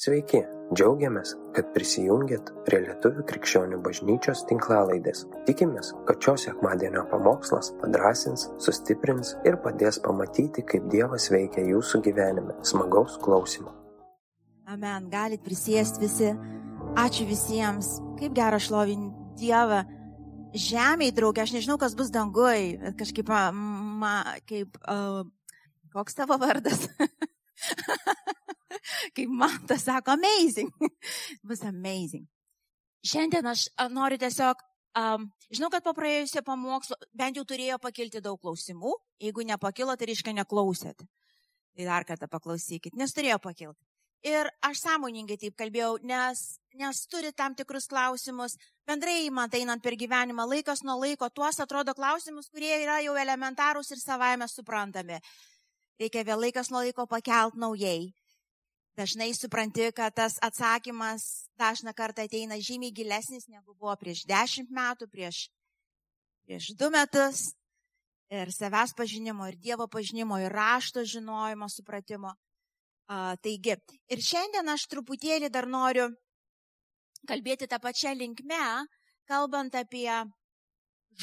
Sveiki, džiaugiamės, kad prisijungiat prie Lietuvų krikščionių bažnyčios tinklalaidės. Tikimės, kad šios sekmadienio pamokslas padrasins, sustiprins ir padės pamatyti, kaip Dievas veikia jūsų gyvenime. Smagaus klausimų. Amen. Galit prisėsti visi. Ačiū visiems. Kaip gera šlovinti Dievą. Žemėje, draugė, aš nežinau, kas bus dangui. Kažkaip, ma, kaip, uh, koks tavo vardas? kaip man tas sako, amazing. Bus amazing. Šiandien aš noriu tiesiog, um, žinau, kad po praėjusio pamokslo bent jau turėjo pakilti daug klausimų. Jeigu nepakilo, tai reiškia neklausėt. Tai dar kartą paklausykit, nes turėjo pakilti. Ir aš sąmoningai taip kalbėjau, nes, nes turi tam tikrus klausimus. Bendrai, man tai einant per gyvenimą, laikas nuo laiko, tuos atrodo klausimus, kurie yra jau elementarūs ir savaime suprantami. Reikia vėl laikas nuo laiko pakelt naujai dažnai supranti, kad tas atsakymas dažna kartą ateina žymiai gilesnis negu buvo prieš dešimt metų, prieš, prieš du metus. Ir savęs pažinimo, ir Dievo pažinimo, ir rašto žinojimo, supratimo. A, taigi, ir šiandien aš truputėlį dar noriu kalbėti tą pačią linkmę, kalbant apie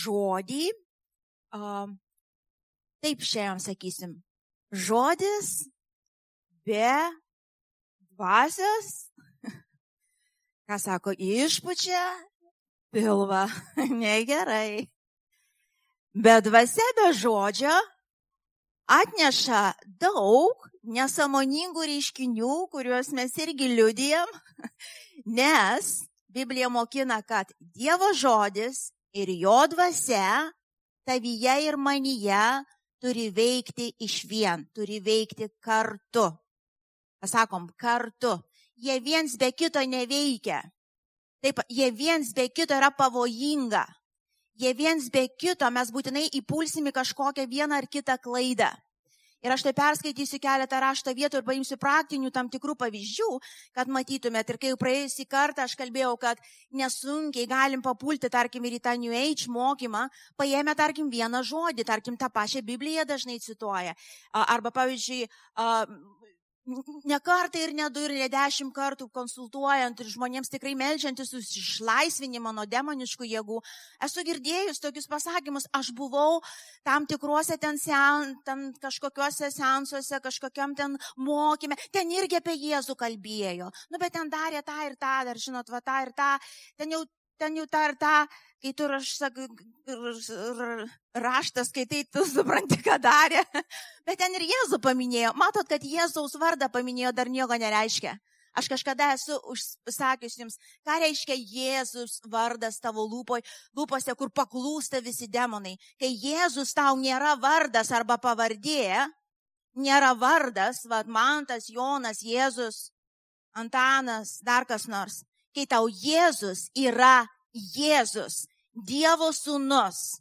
žodį. A, taip šiandien sakysim. Žodis be dvasios, ką sako, išpučia? Pilvą, negerai. Bet dvasia be žodžio atneša daug nesamoningų reiškinių, kuriuos mes irgi liudijam, nes Biblija mokina, kad Dievo žodis ir jo dvasia tavyje ir manyje turi veikti iš vien, turi veikti kartu pasakom, kartu. Jie viens be kito neveikia. Taip, jie viens be kito yra pavojinga. Jie viens be kito mes būtinai įpulsime kažkokią vieną ar kitą klaidą. Ir aš tai perskaitysiu keletą rašto vietų ir paimsiu praktinių tam tikrų pavyzdžių, kad matytumėt. Ir kai praėjusį kartą aš kalbėjau, kad nesunkiai galim papulti, tarkim, ir į tą New Age mokymą, paėmę, tarkim, vieną žodį, tarkim, tą pačią Bibliją dažnai cituoja. Arba, pavyzdžiui, ne kartą ir ne du ir ne dešimt kartų konsultuojant ir žmonėms tikrai melžiantis už išlaisvinimą nuo demoniškų jėgų, esu girdėjus tokius pasakymus, aš buvau tam tikruose ten, sen, ten kažkokiuose sensuose, kažkokiam ten mokymė, ten irgi apie Jėzų kalbėjo, nu bet ten darė tą ir tą, dar žinot, va tą ir tą, ten jau ten jau tą ir tą, kai tu raš, raštas, kai tai tu supranti, ką darė. Bet ten ir Jėzų paminėjo. Matot, kad Jėzaus vardą paminėjo dar nieko nereiškia. Aš kažkada esu užsakius jums, ką reiškia Jėzus vardas tavo lūpoj, lūpose, kur paklūsta visi demonai. Kai Jėzus tau nėra vardas arba pavardė, nėra vardas, vad Mantas, Jonas, Jėzus, Antanas, dar kas nors kai tau Jėzus yra Jėzus, Dievo sūnus,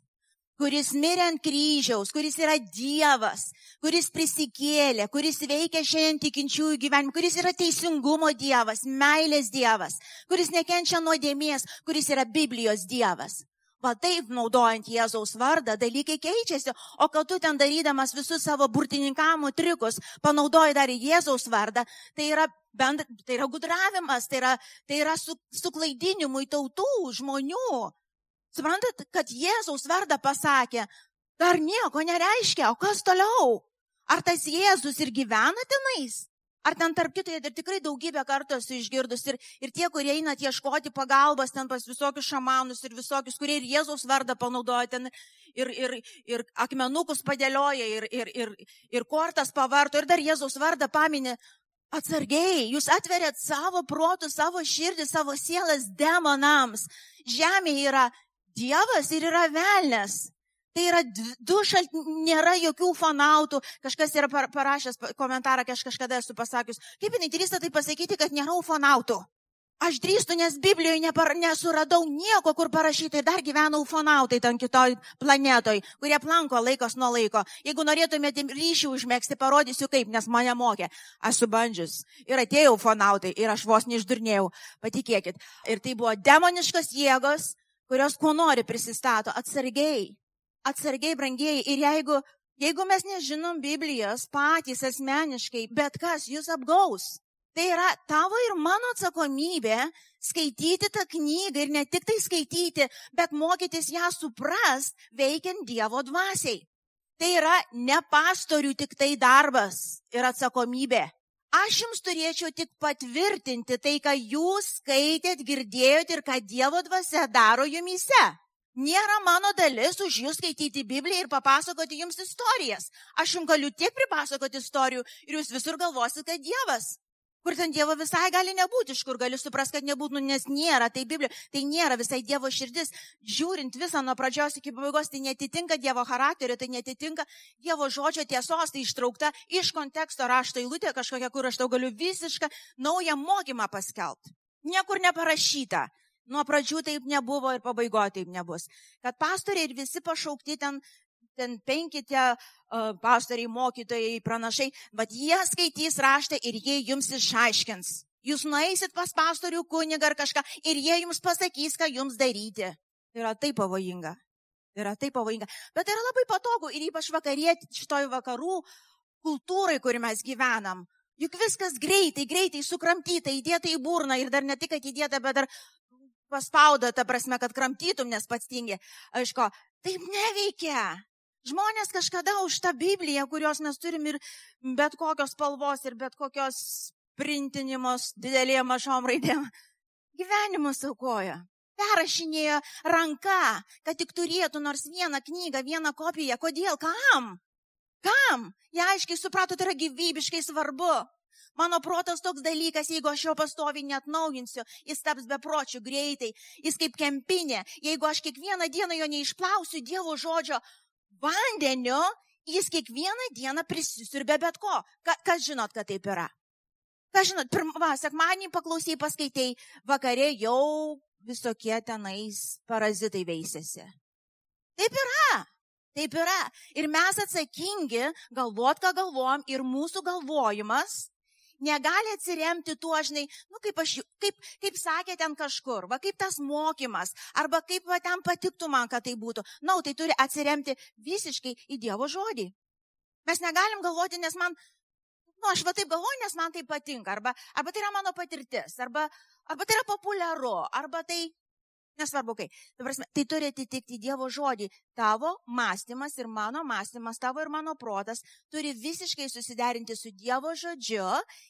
kuris mirė ant kryžiaus, kuris yra Dievas, kuris prisikėlė, kuris veikia šiandien tikinčiųjų gyvenimą, kuris yra teisingumo Dievas, meilės Dievas, kuris nekenčia nuodėmės, kuris yra Biblijos Dievas. Va taip naudojant Jėzaus vardą dalykai keičiasi, o kad tu ten darydamas visus savo burtininkamo trikus panaudoji dar Jėzaus vardą, tai yra, bend, tai yra gudravimas, tai yra, tai yra su, suklaidinimui tautų, žmonių. Suprantat, kad Jėzaus vardą pasakė, dar nieko nereiškia, o kas toliau? Ar tas Jėzus ir gyvena tenais? Ar ten tarp kito, ir tikrai daugybę kartų esu išgirdus. Ir, ir tie, kurie einat ieškoti pagalbos ten pas visokius šamanus ir visokius, kurie ir Jėzaus vardą panaudoja ten, ir, ir, ir akmenukus padėlioja, ir, ir, ir, ir kortas pavarto, ir dar Jėzaus vardą paminė. Atsargiai, jūs atveriat savo protų, savo širdį, savo sielas demonams. Žemė yra Dievas ir yra velnės. Tai yra du šaltiniai, nėra jokių fanautų. Kažkas yra parašęs komentarą, aš kažkada esu pasakius, kaip jinai drįsta tai pasakyti, kad nėra ufonautų. Aš drįstu, nes Biblijoje nepar, nesuradau nieko, kur parašyta ir dar gyvena ufonautai ten kitoj planetoj, kurie planko laikos nuo laiko. Jeigu norėtumėte ryšį užmėgsti, parodysiu kaip, nes mane mokė. Aš su bandžius. Ir atėjo ufonautai ir aš vos neišdurnėjau. Patikėkit. Ir tai buvo demoniškas jėgos, kurios kuo nori prisistato. Atsargiai atsargiai, brangiai, ir jeigu, jeigu mes nežinom Biblijos patys asmeniškai, bet kas jūs apgaus, Tai yra tavo ir mano atsakomybė skaityti tą knygą ir ne tik tai skaityti, bet mokytis ją suprast, veikiant Dievo dvasiai. Tai yra ne pastorių tik tai darbas ir atsakomybė. Aš jums turėčiau tik patvirtinti tai, ką jūs skaitėt, girdėjot ir ką Dievo dvasia daro jumise. Nėra mano dalis už jūs skaityti Bibliją ir papasakoti jums istorijas. Aš jums galiu tiek pripasakoti istorijų ir jūs visur galvosite, kad Dievas kur ten Dievo visai gali nebūti, iš kur gali suprasti, kad nebūtų, nu, nes nėra, tai Biblija, tai nėra visai Dievo širdis. Žiūrint visą nuo pradžios iki pabaigos, tai netitinka Dievo charakterio, tai netitinka Dievo žodžio tiesos, tai ištraukta iš konteksto rašto eilutė kažkokia, kur aš tau galiu visišką naują mokymą paskelbti. Niekur neparašyta. Nuo pradžių taip nebuvo ir pabaigoje taip nebus. Kad pastoriai ir visi pašaukti ten ten penki tie uh, pastoriai, mokytojai, pranašai, bet jie skaitys raštą ir jie jums išaiškins. Jūs nueisit pas pastorių kunigą ar kažką ir jie jums pasakys, ką jums daryti. Tai yra taip pavojinga. Tai yra taip pavojinga. Bet tai yra labai patogu ir ypač vakarieti šitoj vakarų kultūrai, kur mes gyvenam. Juk viskas greitai, greitai sukramtyta, įdėta į burną ir dar ne tik, kad įdėta, bet dar paspauda, ta prasme, kad kramtytum, nes pats tingi. Aišku, taip neveikia. Žmonės kažkada už tą Bibliją, kurios mes turim ir bet kokios spalvos, ir bet kokios printinimos didelėm mažom raidėm, gyvenimus aukoja. Perrašinėjo ranka, kad tik turėtų nors vieną knygą, vieną kopiją. Kodėl? Kam? Kam? Jie aiškiai suprato, tai yra gyvybiškai svarbu. Mano protas toks dalykas, jeigu aš jo pastoviai net naujinsiu, jis taps bepročių greitai, jis kaip kempinė. Jeigu aš kiekvieną dieną jo neišplausiu Dievo žodžio, vandeniu jis kiekvieną dieną prisisiurbė bet ko. Ka, kas žinot, kad taip yra? Kas žinot, pirmą sekmanį paklausai, paskaitai, vakarė jau visokie tenais parazitai veisėsi. Taip yra. Taip yra. Ir mes atsakingi galvot, ką galvojam ir mūsų galvojimas negali atsiremti tuo, žinai, nu, kaip, aš, kaip, kaip sakė ten kažkur, va kaip tas mokymas, arba kaip va ten patiktų man, kad tai būtų. Na, no, tai turi atsiremti visiškai į Dievo žodį. Mes negalim galvoti, nes man, nu, aš va taip galvoju, nes man tai patinka, arba, arba tai yra mano patirtis, arba, arba tai yra populiaru, arba tai Nesvarbu, kai. Prasme, tai turi atitikti Dievo žodį. Tavo mąstymas ir mano mąstymas, tavo ir mano protas turi visiškai susiderinti su Dievo žodžiu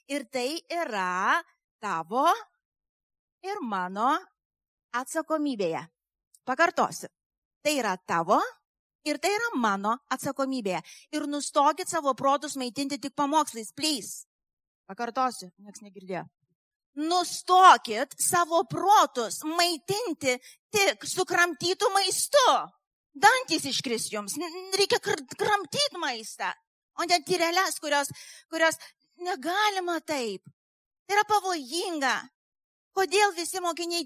ir tai yra tavo ir mano atsakomybėje. Pakartosiu. Tai yra tavo ir tai yra mano atsakomybėje. Ir nustokit savo protus maitinti tik pamokslais, please. Pakartosiu, nieks negirdėjo nustokit savo protus maitinti tik sukramtytų maistu. Dantis iškris jums, reikia kramtyti maistą, o ne tyreles, kurios, kurios negalima taip. Tai yra pavojinga. Kodėl visi mokiniai,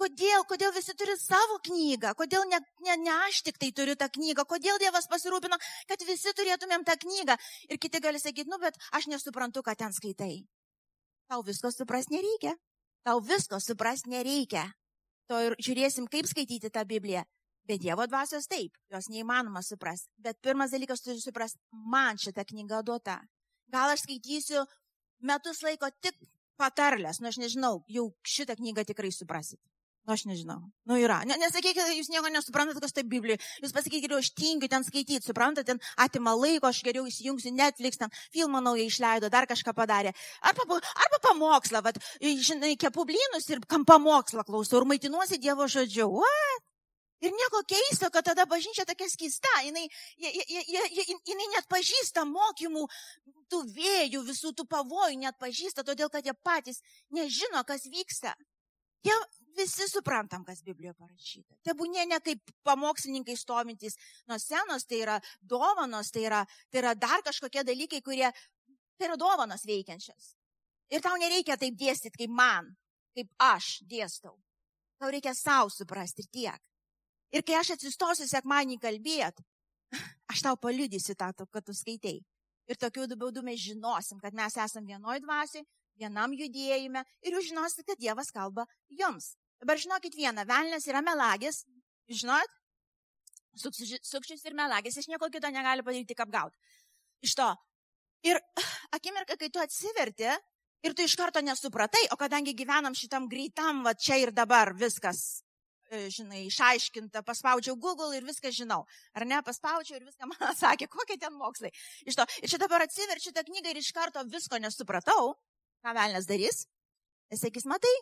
kodėl, kodėl visi turi savo knygą, kodėl ne, ne, ne aš tik tai turiu tą knygą, kodėl Dievas pasirūpino, kad visi turėtumėm tą knygą. Ir kiti gali sakyti, nu, bet aš nesuprantu, ką ten skaitai. Tau visko supras nereikia. Tau visko supras nereikia. To ir žiūrėsim, kaip skaityti tą Bibliją. Bet Dievo dvasios taip, jos neįmanoma suprasti. Bet pirmas dalykas turi suprasti, man šitą knygą duota. Gal aš skaitysiu metus laiko tik patarlės, nu aš nežinau, jau šitą knygą tikrai suprasit. Nu, aš nežinau. Nu, yra. Ne, nesakykite, jūs nieko nesuprantate, kas tai Biblija. Jūs pasakykite, aš tingiu ten skaityti, suprantate, ten atima laiko, aš geriau įsijungsiu Netflix, ten filmą naują išleido, dar kažką padarė. Arba, arba pamokslą, vad, žinai, kepu blynus ir kam pamokslą klausau ir maitinuosi Dievo žodžiu. What? Ir nieko keisto, kad tada bažnyčia tokia skista, jinai, jinai net pažįsta mokymų, tų vėjų, visų tų pavojų net pažįsta, todėl kad jie patys nežino, kas vyksta. Jie, visi suprantam, kas Biblijoje parašyta. Tebūnė ne kaip pamokslininkai stovintys nuo senos, tai yra dovanos, tai yra, tai yra dar kažkokie dalykai, kurie, tai yra dovanos veikiančios. Ir tau nereikia taip dėstyti kaip man, kaip aš dėstau. Tau reikia savo suprasti ir tiek. Ir kai aš atsistosiu sekmanį kalbėt, aš tau paliudysiu tą, kad tu skaitei. Ir tokiu būdu mes žinosim, kad mes esame vienoj dvasiai, vienam judėjime ir jūs žinosite, kad Dievas kalba jums. Dabar žinokit vieną, velnės yra melagis, žinot? Sukčius ir melagis, iš nieko kito negali padaryti, tik apgauti. Iš to. Ir akimirka, kai tu atsiverti Ir tu iš karto nesupratai, o kadangi gyvenam šitam greitam, va čia ir dabar viskas, e, žinai, išaiškinta, paspaudžiau Google ir viską žinau. Ar ne, paspaudžiau ir viską man sakė, kokie ten mokslai. Iš to, ir čia dabar atsiverčiu tą knygą ir iš karto visko nesupratau, ką velnės darys. Jis sakys, matai,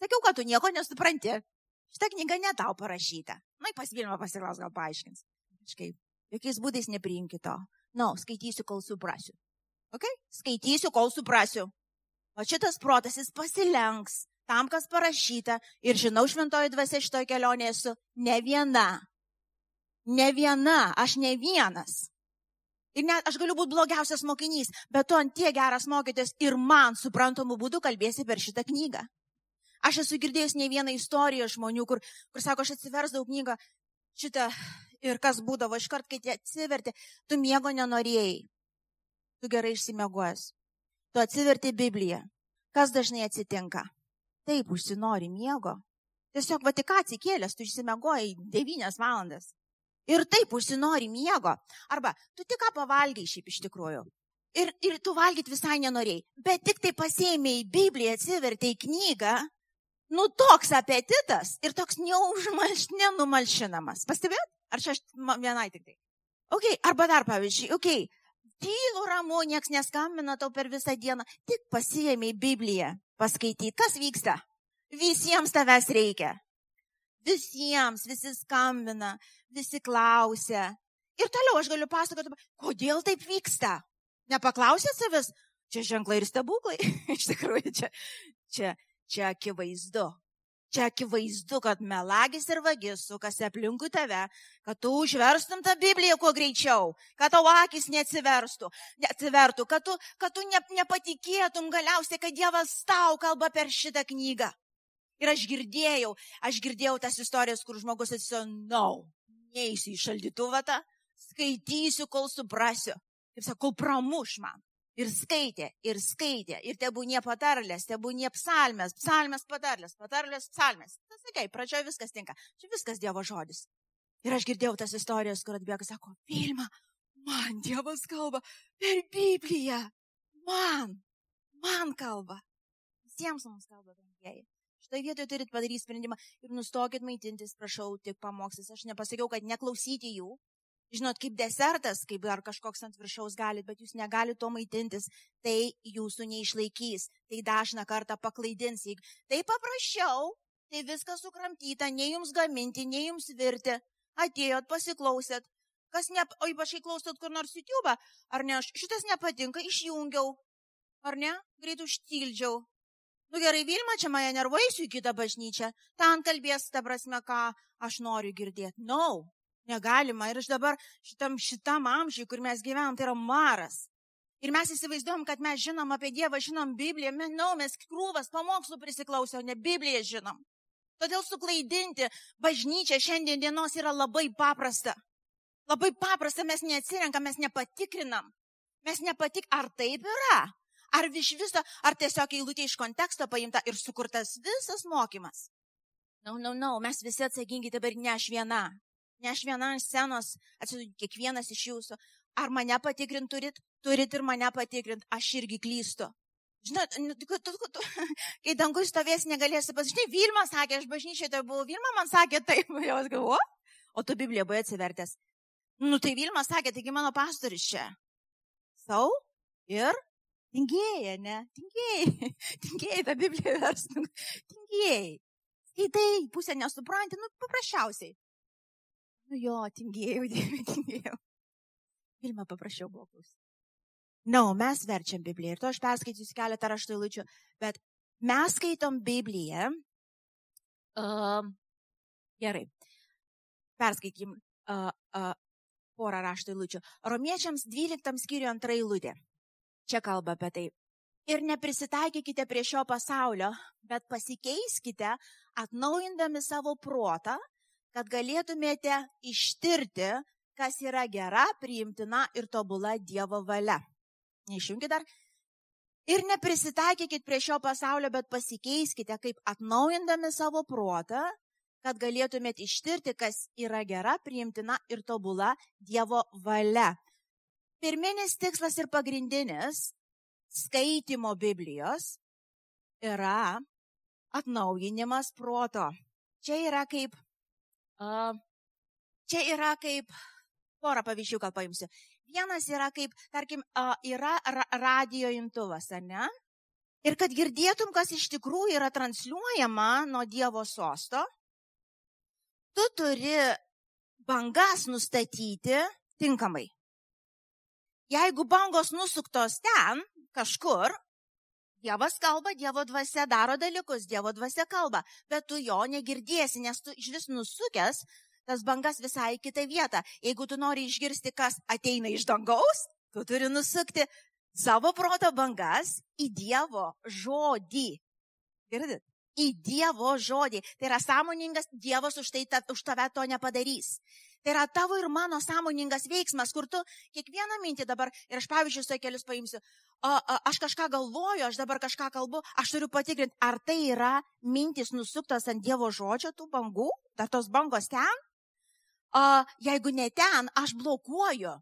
sakiau, kad tu nieko nesupranti. Šitą knygą ne tau parašyta. Na, pas Vilmą pasiklaus, gal paaiškins. Kažkaip, jokiais būdais nepriimkite to. Na, no, skaitysiu, kol suprasiu. Ok? Skaitysiu, kol suprasiu. O šitas protas jis pasilenks tam, kas parašyta. Ir žinau, šventoji dvasia šitoje kelionėje esu ne viena. Ne viena, aš ne vienas. Ir net aš galiu būti blogiausias mokinys, bet tu ant tie geras mokytis ir man suprantamu būdu kalbėsi per šitą knygą. Aš esu girdėjęs ne vieną istoriją žmonių, kur, kur sako, aš atsiversdavau knygą šitą ir kas būdavo, iškart, kai tie atsiverti, tu miego nenorėjai. Tu gerai išsimiegojęs tu atsiverti Bibliją. Kas dažnai atsitinka? Taip, užsinori miego. Tiesiog va tik atsikėlęs, tu išsimegojai 9 valandas. Ir taip užsinori miego. Arba tu tik ką pavalgiai šiaip iš tikrųjų. Ir, ir tu valgyti visai nenorėjai. Bet tik tai pasėmėjai Bibliją, atsivertėjai knygą. Nu toks apetitas ir toks neužmalš, nenumalšinamas. Pastebėt? Ar čia aš vienai tik tai? Ok, arba dar pavyzdžiui, ok, tylu ramu, nieks neskambina tau per visą dieną, tik pasijėmiai Bibliją paskaityti, kas vyksta. Visiems tavęs reikia. Visiems, visi skambina, visi klausia. Ir toliau aš galiu pasakoti, kodėl taip vyksta. Nepaklausė savęs, čia ženklai ir stebuklai. Iš tikrųjų, čia, čia, čia akivaizdu. Čia akivaizdu, kad melagis ir vagis sukasi aplinkui tave, kad tu užverstum tą Bibliją kuo greičiau, kad tavo akis neatsiverstų, neatsivertų, kad tu, kad tu ne, nepatikėtum galiausiai, kad Dievas tau kalba per šitą knygą. Ir aš girdėjau, aš girdėjau tas istorijas, kur žmogus atsiso, no, neįsiu į šaldytuvą, skaitysiu, kol suprasiu. Kaip sakau, pramuš man. Ir skaitė, ir skaitė, ir tebūnie patarlės, tebūnie psalmės, psalmės patarlės, patarlės psalmės. Tas sakai, pradžioje viskas tinka. Čia viskas Dievo žodis. Ir aš girdėjau tas istorijas, kur atbėga, sako, Vilma, man Dievas kalba per Bibliją. Man, man kalba. Visiems mums kalba, brangieji. Štai vietoje turit padaryti sprendimą ir nustokit maitintis, prašau, tik pamokslus. Aš nepasakiau, kad neklausyti jų, žinot, kaip desertas, kaip dar kažkoks ant viršaus galit, bet jūs negalite to maitintis, tai jūsų neišlaikys, tai dažną kartą paklaidins. Tai paprasčiau, tai viskas sukramtyta, nei jums gaminti, nei jums virti. Atėjot, pasiklausėt, kas ne, o ypač kai klausot kur nors YouTube, ar ne, šitas nepatinka, išjungiau, ar ne, greit užtildžiau. Nu gerai, Vilma, čia mane nervuojusiu į kitą bažnyčią, ten kalbės, ta prasme, ką aš noriu girdėti. No, Negalima. Ir aš dabar šitam, šitam amžiui, kur mes gyvenam, tai yra maras. Ir mes įsivaizduojam, kad mes žinom apie Dievą, žinom Bibliją. Mes, no, mes krūvas pamokslų prisiklausę, o ne Bibliją žinom. Todėl suklaidinti bažnyčią šiandien dienos yra labai paprasta. Labai paprasta, mes neatsirenkam, mes nepatikrinam. Mes nepatik, ar taip yra. Ar iš viso, ar tiesiog eilutė iš konteksto paimta ir sukurtas visas mokymas. Na, no, na, no, na, no, mes visi atsakingi dabar ne aš viena. Ne aš viena ant scenos, atsidu, kiekvienas iš jūsų. Ar mane patikrint turit? Turit ir mane patikrint, aš irgi klystu. Žinot, nu, tu, tu, tu, kai dangui stovės, negalėsi pasakyti, Vilma sakė, aš bažnyčiai tai buvau, Vilma man sakė taip, jau aš galvoju, o tu Bibliją buvai atsivertęs. Nu tai Vilma sakė, taigi mano pastorius čia. Sau ir tingėjai, ne? Tingėjai, tingėjai tą Bibliją verstų, tingėjai. Skaitai, pusę nesupranti, nu paprasčiausiai. Nu jo, tingėjau, dieve, tingėjau. Vilma paprašiau blogus. Na, no, mes verčiam Bibliją ir to aš perskaitysiu keletą rašto eilučių, bet mes skaitom Bibliją. Uh, gerai. Perskaitykim uh, uh, porą rašto eilučių. Romiečiams 12 skyrių antra eilutė. Čia kalba apie tai. Ir neprisitaikykite prie šio pasaulio, bet pasikeiskite, atnaujindami savo protą, kad galėtumėte ištirti, kas yra gera, priimtina ir tobula Dievo valia. Neišjungit dar. Ir neprisitaikykit prie šio pasaulio, bet pasikeiskite, kaip atnaujindami savo protą, kad galėtumėte ištirti, kas yra gera, priimtina ir tobula Dievo valia. Pirminis tikslas ir pagrindinis skaitimo Biblijos yra atnaujinimas proto. Čia yra kaip, uh, čia yra kaip, porą pavyzdžių gal paimsiu. Vienas yra kaip, tarkim, uh, yra ra radio imtuvas, ar ne? Ir kad girdėtum, kas iš tikrųjų yra transliuojama nuo Dievo sosto, tu turi bangas nustatyti tinkamai. Jeigu bangos nusuktos ten, kažkur, Dievas kalba, Dievo dvasia daro dalykus, Dievo dvasia kalba, bet tu jo negirdėsi, nes tu iš vis nusukęs tas bangas visai į kitą vietą. Jeigu tu nori išgirsti, kas ateina iš dangaus, tu turi nusukti savo proto bangas į Dievo žodį. Girdit? Į Dievo žodį. Tai yra sąmoningas Dievas už, tai, ta, už tave to nepadarys. Yra tavo ir mano sąmoningas veiksmas, kur tu kiekvieną mintį dabar, ir aš pavyzdžiui, su kelius paimsiu, o, o, aš kažką galvoju, aš dabar kažką kalbu, aš turiu patikrinti, ar tai yra mintis nusuktas ant Dievo žodžio tų bangų, ar tos bangos ten, o jeigu ne ten, aš blokuoju.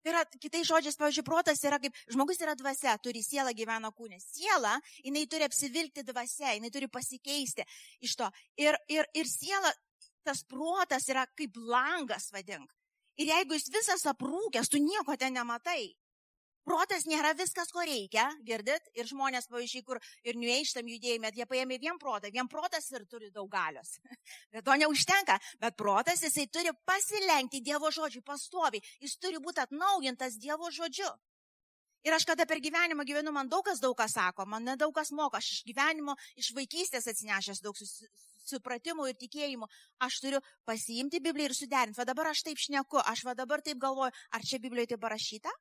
Tai yra, kitais žodžiais, pavyzdžiui, protas yra kaip, žmogus yra dvasia, turi sielą gyvena kūnė. Siela, jinai turi apsivilkti dvasia, jinai turi pasikeisti iš to. Ir, ir, ir siela tas protas yra kaip langas, vadink. Ir jeigu jis visas aprūkęs, tu nieko ten nematai. Protas nėra viskas, ko reikia, girdit? Ir žmonės, pavyzdžiui, kur ir nueištam judėjime, jie paėmė vien protą, vien protas ir turi daug galios. Bet to neužtenka. Bet protas, jisai turi pasilenkti Dievo žodžiui pastoviai. Jis turi būti atnaujintas Dievo žodžiu. Ir aš kada per gyvenimą gyvenu, man daug kas daug ką sako, man nedaug kas moka, aš iš gyvenimo, iš vaikystės atsinešęs daug supratimų ir tikėjimų, aš turiu pasiimti Bibliją ir suderinti. Va dabar aš taip šneku, aš va dabar taip galvoju, ar čia Biblijoje tai parašyta?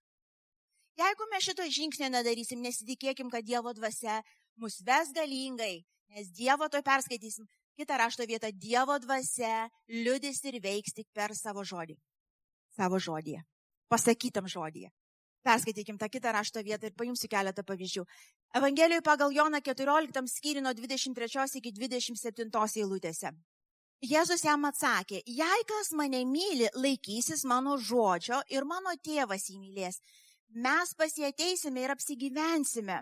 Jeigu mes šito žingsnio nedarysim, nesitikėkim, kad Dievo dvasia mus ves galingai, nes Dievo to perskaitysim. Kita rašto vieta - Dievo dvasia liudys ir veiks tik per savo žodį. Savo žodį. Pasakytam žodį. Perskaitykim tą kitą rašto vietą ir paimsiu keletą pavyzdžių. Evangelijoje pagal Joną 14 skyrių nuo 23 iki 27 eilutėse. Jėzus jam atsakė, jei kas mane myli, laikysis mano žodžio ir mano tėvas jį mylės. Mes pasieteisime ir apsigyvensime.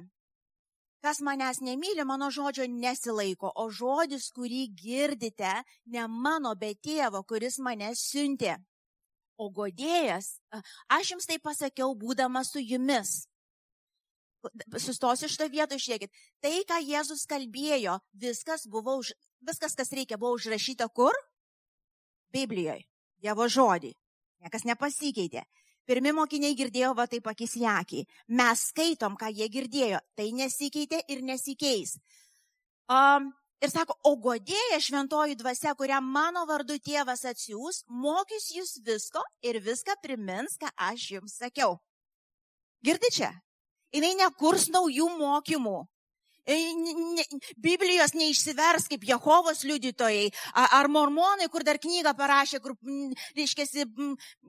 Kas manęs nemyli, mano žodžio nesilaiko, o žodis, kurį girdite, ne mano, bet tėvo, kuris mane siuntė. O godėjas, aš jums tai pasakiau, būdamas su jumis. Sustosiu šitą vietą, išėkit. Tai, ką Jėzus kalbėjo, viskas buvo, už, viskas, kas reikia, buvo užrašyta kur? Biblijoje. Dievo žodį. Niekas nepasikeitė. Pirmi mokiniai girdėjo va taip akis į akį. Mes skaitom, ką jie girdėjo. Tai nesikeitė ir nesikeis. Um, Ir sako, o godėja šventoji dvasia, kurią mano vardu tėvas atsiūs, mokys jūs visko ir viską primins, ką aš jums sakiau. Girdi čia? Jis nekurs naujų mokymų. Biblijos neišsivers kaip Jehovos liudytojai ar mormonai, kur dar knygą parašė, kur, reiškia,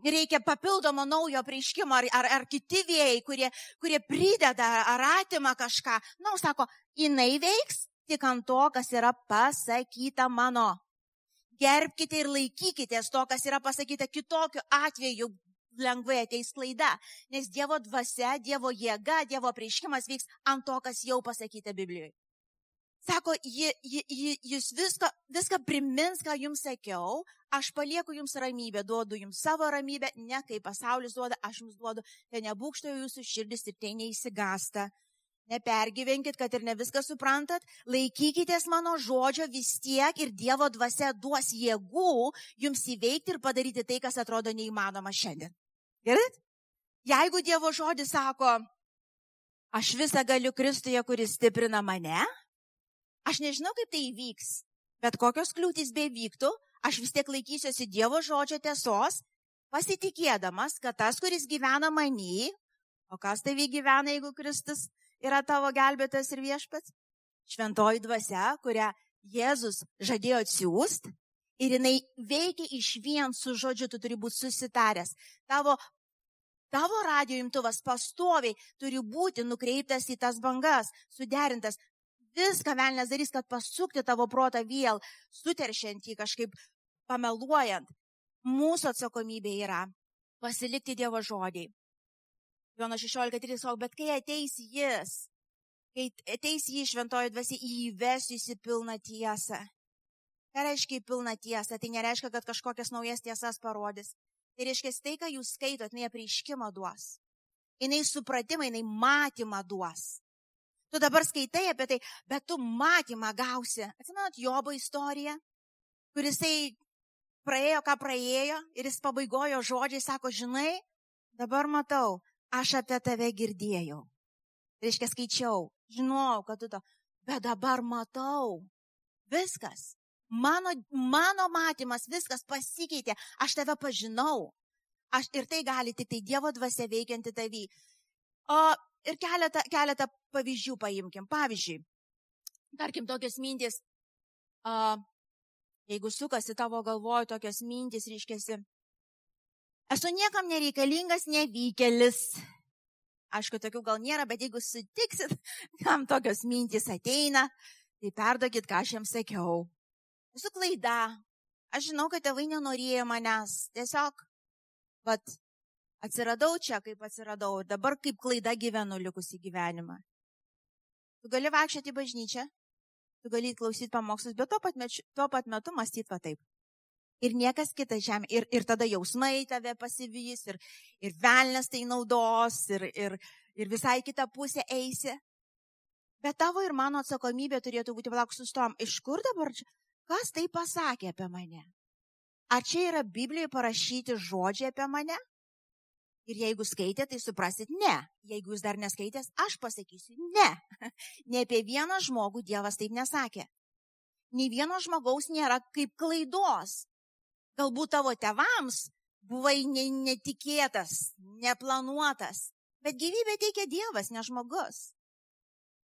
reikia papildomo naujo prieškimo, ar, ar, ar kiti vėjai, kurie, kurie prideda ar atima kažką. Na, nu, sako, jinai veiks tik ant to, kas yra pasakyta mano. Gerbkite ir laikykitės to, kas yra pasakyta kitokiu atveju. Lengvai ateis klaida, nes Dievo dvasia, Dievo jėga, Dievo prieškimas vyks ant to, kas jau pasakyta Biblijoje. Sako, jūs viską, viską primins, ką jums sakiau, aš palieku jums ramybę, duodu jums savo ramybę, ne kaip pasaulis duoda, aš jums duodu, tai nebūkštoju jūsų širdis ir tai neįsigasta. Nepergyvenkit, kad ir ne viską suprantat, laikykitės mano žodžio vis tiek ir Dievo dvasia duos jėgų jums įveikti ir padaryti tai, kas atrodo neįmanoma šiandien. Gerai? Jeigu Dievo žodis sako, aš visą galiu Kristuje, kuris stiprina mane, aš nežinau, kaip tai įvyks, bet kokios kliūtis bevyktų, aš vis tiek laikysiuosi Dievo žodžio tiesos, pasitikėdamas, kad tas, kuris gyvena manį, o kas tavį gyvena, jeigu Kristus yra tavo gelbėtas ir viešpats? Šventoji dvasia, kurią Jėzus žadėjo atsiųsti ir jinai veikia iš vien su žodžiu, tu turi būti susitaręs. Tavo, tavo radio imtuvas pastoviai turi būti nukreiptas į tas bangas, suderintas. Viską velnės darys, kad pasukti tavo protą vėl, suteršiant jį kažkaip pameluojant. Mūsų atsakomybė yra pasilikti Dievo žodį. Jono 16.13, bet kai ateis jis, kai ateis jį šventoji dvasia, įvesiu į pilną tiesą. Ką reiškia į pilną tiesą? Tai nereiškia, kad kažkokias naujas tiesas parodys. Tai reiškia, tai, ką jūs skaitot, jinai apreiškimą duos. Jinai supratimą, jinai matymą duos. Tu dabar skaitai apie tai, bet tu matymą gausi. Atsimenat Jobo istoriją, kurisai praėjo, ką praėjo ir jis pabaigojo žodžiai, sako, žinai, dabar matau, aš apie tave girdėjau. Tai reiškia, skaičiau, žinojau, kad tu to, bet dabar matau. Viskas. Mano, mano matymas, viskas pasikeitė. Aš tave pažinau. Aš, ir tai gali tik tai Dievo dvasia veikianti tavį. O ir keletą, keletą pavyzdžių paimkim. Pavyzdžiui, tarkim, tokios mintis, a, jeigu sukasi tavo galvoje tokios mintis, ryškėsi, esu niekam nereikalingas nevykėlis. Aišku, tokių gal nėra, bet jeigu sutiksit, kam tokios mintys ateina, tai perdokit, ką aš jiems sakiau. Esu klaida. Aš žinau, kad tėvai nenorėjo manęs. Tiesiog, bet atsiradau čia, kaip atsiradau. Ir dabar kaip klaida gyvenu likusį gyvenimą. Tu gali vaikščioti į bažnyčią, tu gali klausyti pamokslus, bet tuo pat, metu, tuo pat metu mąstyti va taip. Ir niekas kitas žemė. Ir, ir tada jausmai tave pasivys, ir, ir velnės tai naudos, ir, ir, ir visai kitą pusę eisi. Bet tavo ir mano atsakomybė turėtų būti, palauk, sustom, iš kur dabar, kas tai pasakė apie mane? Ar čia yra Biblijoje parašyti žodžiai apie mane? Ir jeigu skaitė, tai suprasit ne. Jeigu jūs dar neskaitęs, aš pasakysiu ne. Ne apie vieną žmogų Dievas taip nesakė. Nei vieno žmogaus nėra kaip klaidos. Galbūt tavo tevams buvai netikėtas, neplanuotas, bet gyvybę teikia Dievas, ne žmogus.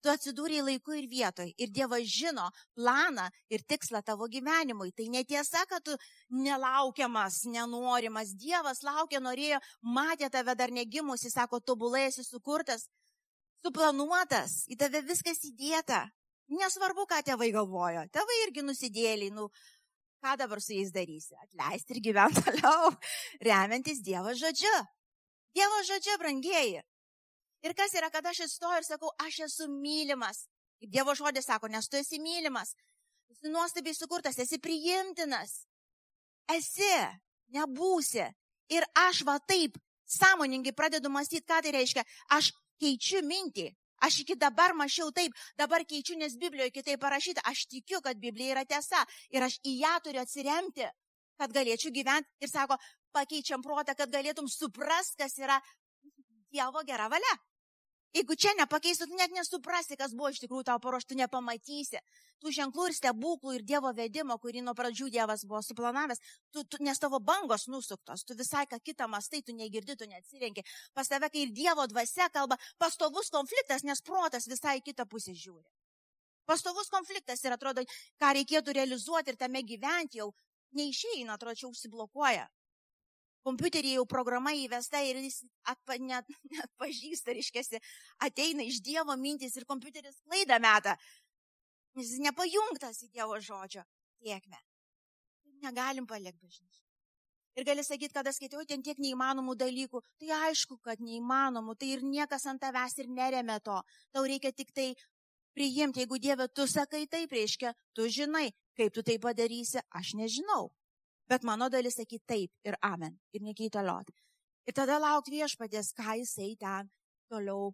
Tu atsidūrėjai laiku ir vietoj. Ir Dievas žino planą ir tikslą tavo gyvenimui. Tai netiesa, kad tu nelaukiamas, nenorimas. Dievas laukia, norėjo, matė tave dar negimusi, sako, tobulai esi sukurtas, suplanuotas, į tave viskas įdėta. Nesvarbu, ką tėvai galvojo. Tėvai irgi nusidėliai, nu, ką dabar su jais darysi? Atleisti ir gyventi toliau, remiantis Dievo žodžiu. Dievo žodžiu, brangieji. Ir kas yra, kad aš įstoju ir sakau, aš esu mylimas. Kaip Dievo žodis sako, nes tu esi mylimas. Esi nuostabiai sukurtas, esi priimtinas. Esi, nebūsi. Ir aš va taip sąmoningai pradedu mąstyti, ką tai reiškia. Aš keičiu mintį. Aš iki dabar mačiau taip, dabar keičiu, nes Biblijoje kitaip parašyta. Aš tikiu, kad Biblija yra tiesa ir aš į ją turiu atsiremti, kad galėčiau gyventi. Ir sako, pakeičiam protą, kad galėtum suprast, kas yra Dievo gera valia. Jeigu čia nepakeistų, tu net nesuprasi, kas buvo iš tikrųjų tau paruoštų, nepamatysi. Tų ženklų ir stebuklų ir Dievo vedimo, kurį nuo pradžių Dievas buvo suplanavęs, tu, tu, nes tavo bangos nusuktos, tu visai ką kitą mastai, tu negirdi, tu neatsirenki. Pas tave, kai ir Dievo dvasia kalba, pastovus konfliktas, nes protas visai kitą pusę žiūri. Pastovus konfliktas ir atrodo, ką reikėtų realizuoti ir tame gyventi jau neišeina, atrodo, čia užsiblokuoja kompiuteryje jau programa įvesta ir jis atpa, net, net pažįsta, reiškia, ateina iš Dievo mintis ir kompiuteris klaidą metą. Jis nepajungtas į Dievo žodžio tiekme. Negalim palikti bažnyčią. Ir gali sakyti, kada skaitau ten tiek neįmanomų dalykų, tai aišku, kad neįmanomų, tai ir niekas ant tavęs ir neremia to. Tau reikia tik tai priimti, jeigu Dieve tu sakai taip, reiškia, tu žinai, kaip tu tai padarysi, aš nežinau. Bet mano dalis sakyti taip ir amen. Ir nekeitaliot. Ir tada laukti viešpatės, ką jisai ten toliau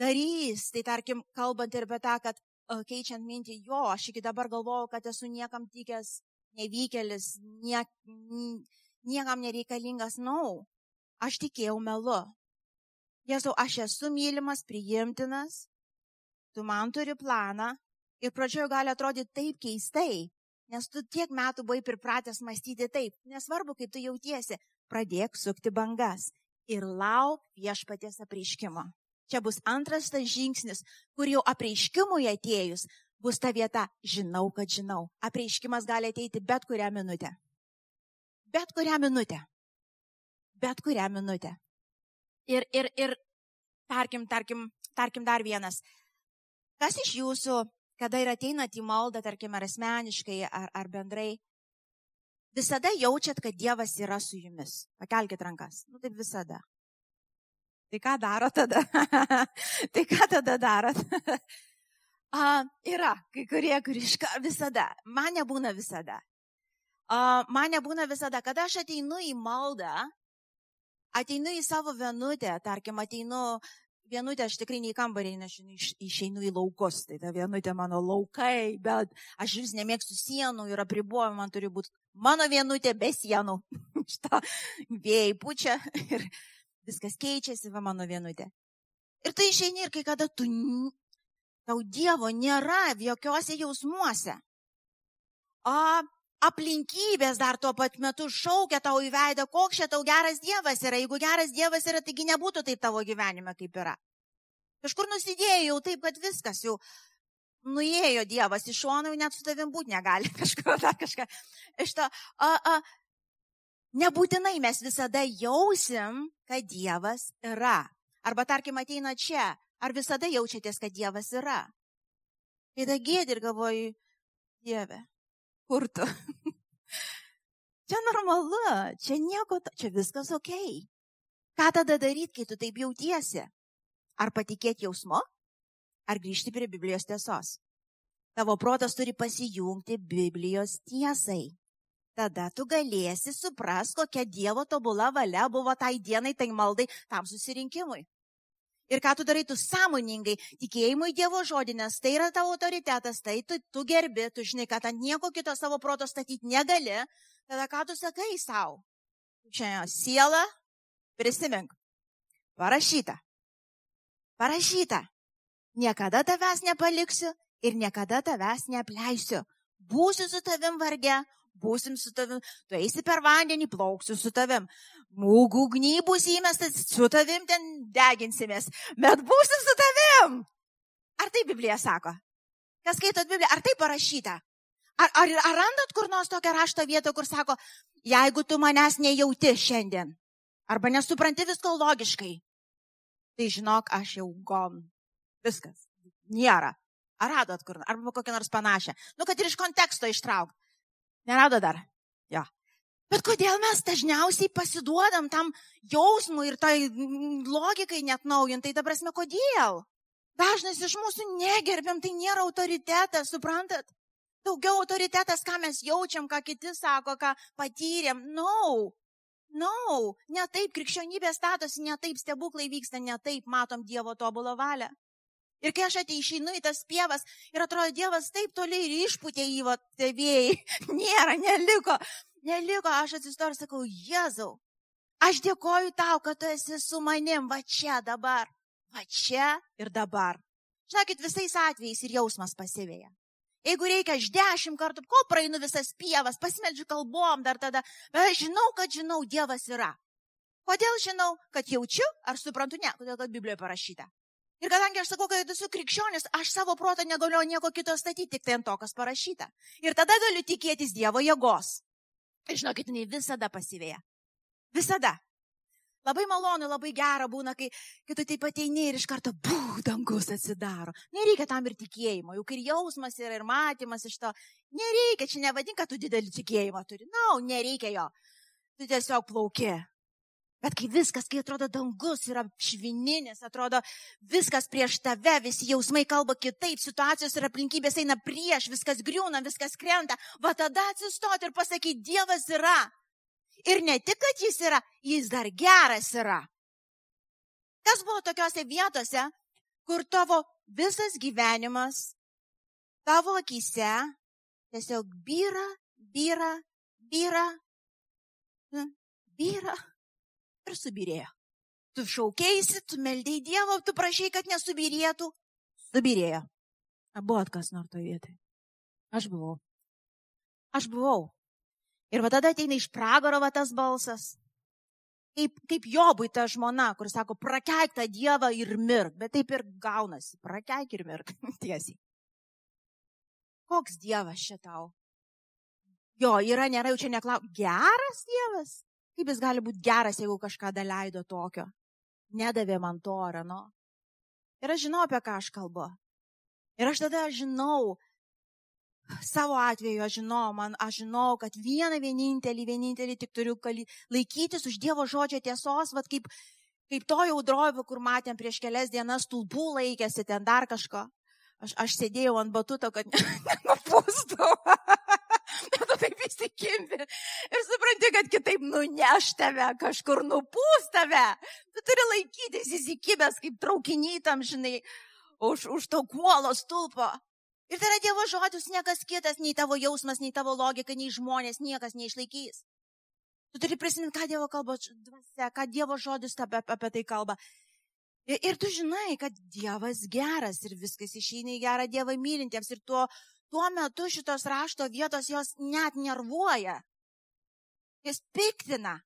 darys. Tai tarkim, kalbant ir apie tą, kad uh, keičiant mintį, jo, aš iki dabar galvojau, kad esu niekam tikęs, nevykėlis, niek, niekam nereikalingas, nau. No. Aš tikėjau melu. Jėzau, aš esu mylimas, priimtinas, tu man turi planą ir pradžioje gali atrodyti taip keistai, Nes tu tiek metų buvai pripratęs mąstyti taip. Nesvarbu, kaip tu jautiesi, pradėk sukti bangas ir lauk viešpaties apreiškimo. Čia bus antras tas žingsnis, kur jau apreiškimui atėjus bus ta vieta, žinau, kad žinau. Apreiškimas gali ateiti bet kurią minutę. Bet kurią minutę. Bet kurią minutę. Ir, ir, ir, tarkim, tarkim, tarkim dar vienas. Kas iš jūsų kada ir ateinat į maldą, tarkim, ar asmeniškai, ar, ar bendrai, visada jaučiat, kad Dievas yra su jumis. Pakelkite rankas. Nu taip visada. Tai ką daro tada? tai ką tada darot? A, yra kai kurie, kur iš visada. Man nebūna visada. A, man nebūna visada, kada aš ateinu į maldą, ateinu į savo vienutę, tarkim, ateinu vienutę, aš tikrai nei kambarį nešinu, išeinu į laukus, tai ta vienutė mano laukai, bet aš vis nemėgstu sienų ir apribojimų, man turi būti mano vienutė be sienų. Šitą vėjai pučia ir viskas keičiasi, va mano vienutė. Ir tu išeini ir kai kada tu, tau Dievo nėra jokiuose jausmuose. O aplinkybės dar tuo pat metu šaukia tau į veidą, koks čia tau geras Dievas yra. Jeigu geras Dievas yra, taigi nebūtų taip tavo gyvenime, kaip yra. Kažkur nusidėjau taip, kad viskas jau nuėjo Dievas iš šono, net su tavim būti negali. Kažkur dar kažką. Iš to, a, a, nebūtinai mes visada jausim, kad Dievas yra. Arba tarkim ateina čia, ar visada jaučiatės, kad Dievas yra. Tai da gėdi ir galvoju, Dieve, kur tu? čia normalu, čia nieko, čia viskas ok. Ką tada daryti, kai tu taip jautiesi? Ar patikėti jausmu, ar grįžti prie Biblijos tiesos? Tavo protas turi pasijungti Biblijos tiesai. Tada tu galėsi supras, kokia Dievo tobula valia buvo tai dienai, tai maldai, tam susirinkimui. Ir ką tu darai, tu sąmoningai tikėjimui Dievo žodį, nes tai yra tavo autoritetas, tai tu, tu gerbi, tu žinai, kad ant nieko kito savo proto statyti negali. Tada ką tu sakai savo? Šiandien siela, prisimink. Parašyta. Parašyta. Niekada tavęs nepaliksiu ir niekada tavęs neapleisiu. Būsiu su tavim varge, būsim su tavim, tu eisi per vandenį, plauksiu su tavim. Mūgų gnybus įmestas, su tavim ten deginsimės, bet būsim su tavim. Ar tai Biblija sako? Kas skaitot Bibliją, ar tai parašyta? Ar, ar, ar randat kur nors tokią rašto vietą, kur sako, jeigu tu manęs nejauti šiandien, arba nesupranti visko logiškai, tai žinok, aš jau gon. Viskas. Nėra. Ar radot kur, arba kokią nors panašią. Nu, kad ir iš konteksto ištrauk. Nerado dar? Jo. Bet kodėl mes dažniausiai pasiduodam tam jausmui ir tai logikai net naujintai, ta prasme, kodėl? Dažnas iš mūsų negerbiam, tai nėra autoritetas, suprantat? Daugiau autoritetas, ką mes jaučiam, ką kiti sako, ką patyrėm. No, no, ne taip krikščionybė statosi, ne taip stebuklai vyksta, ne taip matom Dievo tobulo valią. Ir kai aš ateišinu į tas pievas ir atrodo, Dievas taip toli ir išputė į va tėvėjai, nėra, neliko, neliko, aš atsistoju ir sakau, Jėzau, aš dėkoju tau, kad tu esi su manim, va čia dabar, va čia ir dabar. Žinokit, visais atvejais ir jausmas pasivėja. Jeigu reikia, aš dešimt kartų, kol praeinu visas pievas, pasimeldžiu kalbom dar tada, bet aš žinau, kad žinau, Dievas yra. Kodėl žinau, kad jaučiu, ar suprantu, ne, kodėl kad Biblijoje parašyta. Ir kadangi aš sakau, kad esu krikščionis, aš savo protą negaliu nieko kito statyti, tik tai ant to, kas parašyta. Ir tada galiu tikėtis Dievo jėgos. Ir žinokit, jinai visada pasivėja. Visada. Labai malonu, labai gera būna, kai, kai tu taip ateini ir iš karto, bū, dangus atsidaro. Nereikia tam ir tikėjimo, juk ir jausmas yra, ir matymas iš to. Nereikia, čia nevadink, kad tu didelį tikėjimą turi. Na, no, nereikia jo. Tu tiesiog plauki. Bet kai viskas, kai atrodo dangus yra švininis, atrodo viskas prieš tave, visi jausmai kalba kitaip, situacijos ir aplinkybės eina prieš, viskas griūna, viskas krenta, va tada atsistoti ir pasakyti, Dievas yra. Ir ne tik, kad jis yra, jis dar geras yra. Kas buvo tokiuose vietose, kur tavo visas gyvenimas, tavo akise tiesiog byra, byra, byra, byra ir subirėjo. Tu šaukėsi, tu meldėjai Dievo, tu prašai, kad nesubirėtų. Subirėjo. Buvot kas nors toje vietoje. Aš buvau. Aš buvau. Ir va tada ateina iš pragaro va tas balsas. Kaip, kaip Jobui ta žmona, kur sako, prakeik tą Dievą ir mirk. Bet taip ir gaunasi. Prakeik ir mirk. Tiesiai. Koks Dievas šitau? Jo, yra, nėra jau čia neklau. Geras Dievas. Kaip jis gali būti geras, jeigu kažką daleido tokio? Nedavė man to arano. Ir aš žinau, apie ką aš kalbu. Ir aš tada žinau, savo atveju aš žinau, man, aš žinau, kad vieną vienintelį, vienintelį tik turiu kali, laikytis už Dievo žodžio tiesos, vad kaip, Kaip to jau droivo, kur matėm prieš kelias dienas, tulpų laikėsi ten dar kažko. Aš, aš sėdėjau ant batuto, kad nenupūstų. Taip įsikimbi. Ir supranti, kad kitaip nuneš tave, kažkur nupūs tave. Tu turi laikytis įsikibęs kaip traukiny tam, žinai, už, už to kuolo stulpo. Ir tai yra Dievo žodis, niekas kitas, nei tavo jausmas, nei tavo logika, nei žmonės, niekas neišlaikys. Tu turi prisiminti, ką Dievo kalba dvasia, ką Dievo žodis apie, apie tai kalba. Ir, ir tu žinai, kad Dievas geras ir viskas išeina į gerą Dievą mylintiems. Ir tuo, tuo metu šitos rašto vietos jos net nervuoja. Jis piktina.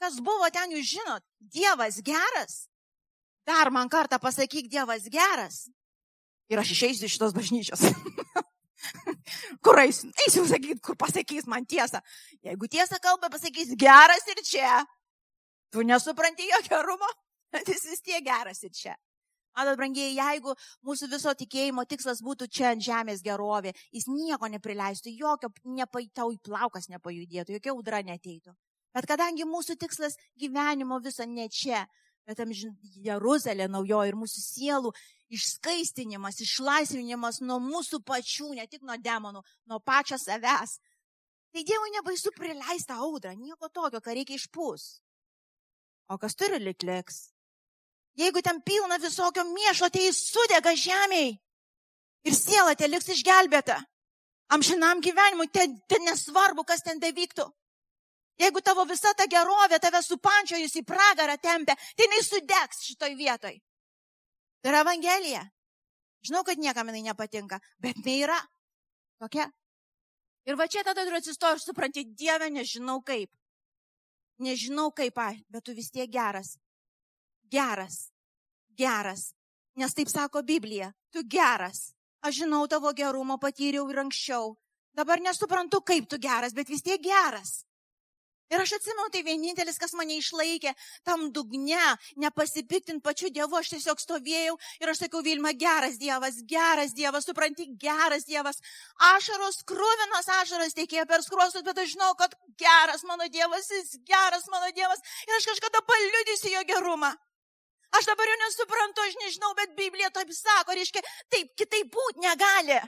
Kas buvo ten, jūs žinot, Dievas geras. Dar man kartą pasakyk, Dievas geras ir aš išeisiu iš šitos bažnyčios. kur eisiu? Eisiu sakyti, kur pasakys man tiesą. Jeigu tiesą kalba, pasakys geras ir čia. Tu nesupranti jo gerumo, bet jis vis tiek geras ir čia. Matot, brangiai, jeigu mūsų viso tikėjimo tikslas būtų čia ant žemės gerovė, jis nieko neprileistų, jokio nepa, tau į plaukas nepajudėtų, jokia audra neteitų. Bet kadangi mūsų tikslas gyvenimo viso ne čia, bet amžin Jeruzalė naujoji ir mūsų sielų išskaistinimas, išlaisvinimas nuo mūsų pačių, ne tik nuo demonų, nuo pačio savęs. Tai Dievui nebaisu prileista audrą, nieko tokio, ką reikia išpūs. O kas turi likliks? Jeigu ten pilna visokio miešo, tai jis sudega žemiai. Ir siela te liks išgelbėta. Amžinam gyvenimui, ten, ten nesvarbu, kas ten bevyktų. Jeigu tavo visa ta gerovė tave supančiojus į pragarą tempia, tai jinai sudegs šitoj vietoj. Tai yra Evangelija. Žinau, kad niekam jinai nepatinka, bet jinai yra tokia. Ir va čia tada turiu atsistojti ir supranti, Dieve, nežinau kaip. Nežinau kaip, ai, bet tu vis tiek geras. Geras. Geras. Nes taip sako Biblija. Tu geras. Aš žinau tavo gerumo, patyriau ir anksčiau. Dabar nesuprantu, kaip tu geras, bet vis tiek geras. Ir aš atsimenu, tai vienintelis, kas mane išlaikė tam dugne, nepasipiktint pačiu Dievu, aš tiesiog stovėjau ir aš sakiau, Vilma, geras Dievas, geras Dievas, supranti, geras Dievas. Ašaros, krūvinos ašaros teikėjo per skruostus, bet aš žinau, kad geras mano Dievas, jis geras mano Dievas ir aš kažkada paliudysiu jo gerumą. Aš dabar jau nesuprantu, aš nežinau, bet Biblija taip sako, reiškia, taip, kitaip būti negali.